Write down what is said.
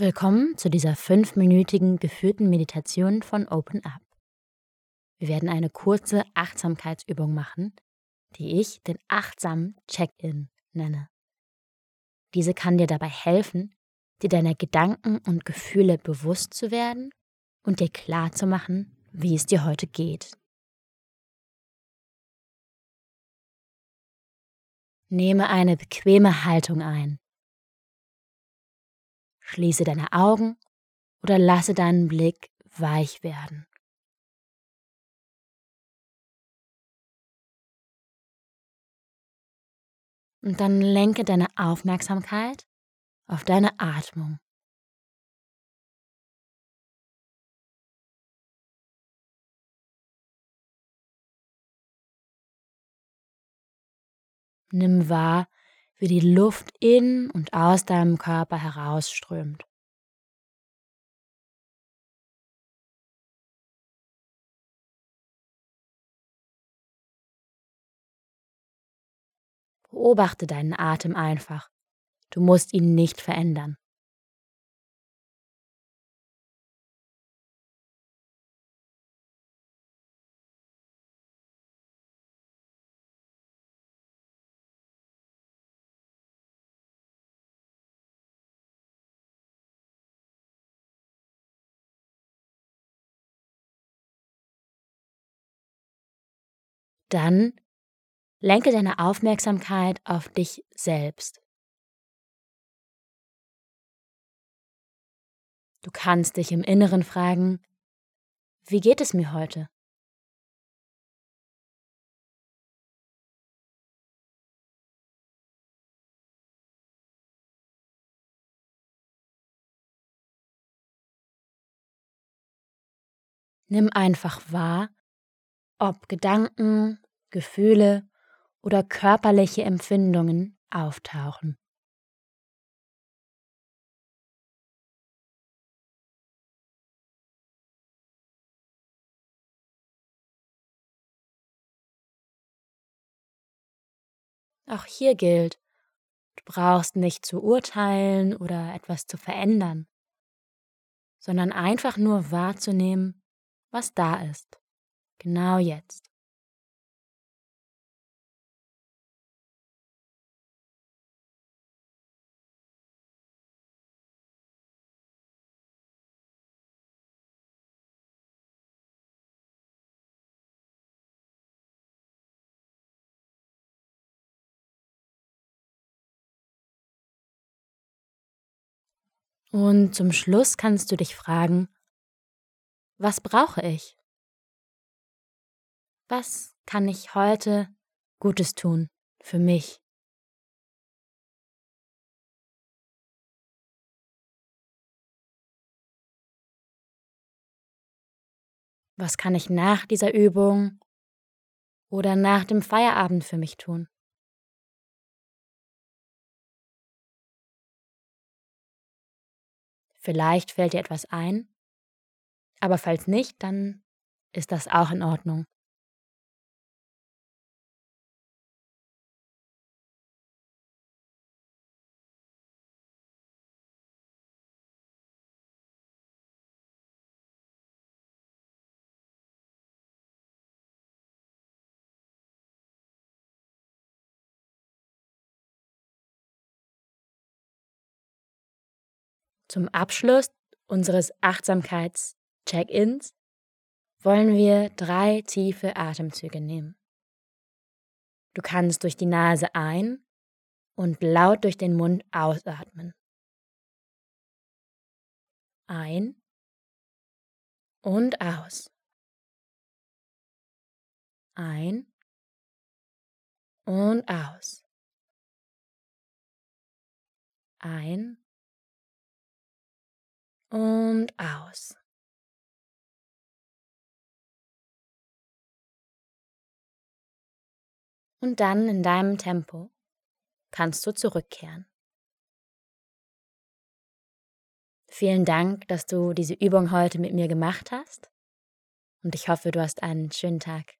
Willkommen zu dieser fünfminütigen geführten Meditation von Open Up. Wir werden eine kurze Achtsamkeitsübung machen, die ich den achtsamen Check-in nenne. Diese kann dir dabei helfen, dir deiner Gedanken und Gefühle bewusst zu werden und dir klar zu machen, wie es dir heute geht. Nehme eine bequeme Haltung ein Schließe deine Augen oder lasse deinen Blick weich werden. Und dann lenke deine Aufmerksamkeit auf deine Atmung. Nimm wahr, wie die Luft in und aus deinem Körper herausströmt. Beobachte deinen Atem einfach. Du musst ihn nicht verändern. Dann lenke deine Aufmerksamkeit auf dich selbst. Du kannst dich im Inneren fragen, wie geht es mir heute? Nimm einfach wahr, ob Gedanken, Gefühle oder körperliche Empfindungen auftauchen. Auch hier gilt, du brauchst nicht zu urteilen oder etwas zu verändern, sondern einfach nur wahrzunehmen, was da ist. Genau jetzt. Und zum Schluss kannst du dich fragen, was brauche ich? Was kann ich heute Gutes tun für mich? Was kann ich nach dieser Übung oder nach dem Feierabend für mich tun? Vielleicht fällt dir etwas ein, aber falls nicht, dann ist das auch in Ordnung. Zum Abschluss unseres Achtsamkeits-Check-ins wollen wir drei tiefe Atemzüge nehmen. Du kannst durch die Nase ein und laut durch den Mund ausatmen. Ein und aus. Ein und aus. Ein und aus. Und dann in deinem Tempo kannst du zurückkehren. Vielen Dank, dass du diese Übung heute mit mir gemacht hast und ich hoffe, du hast einen schönen Tag.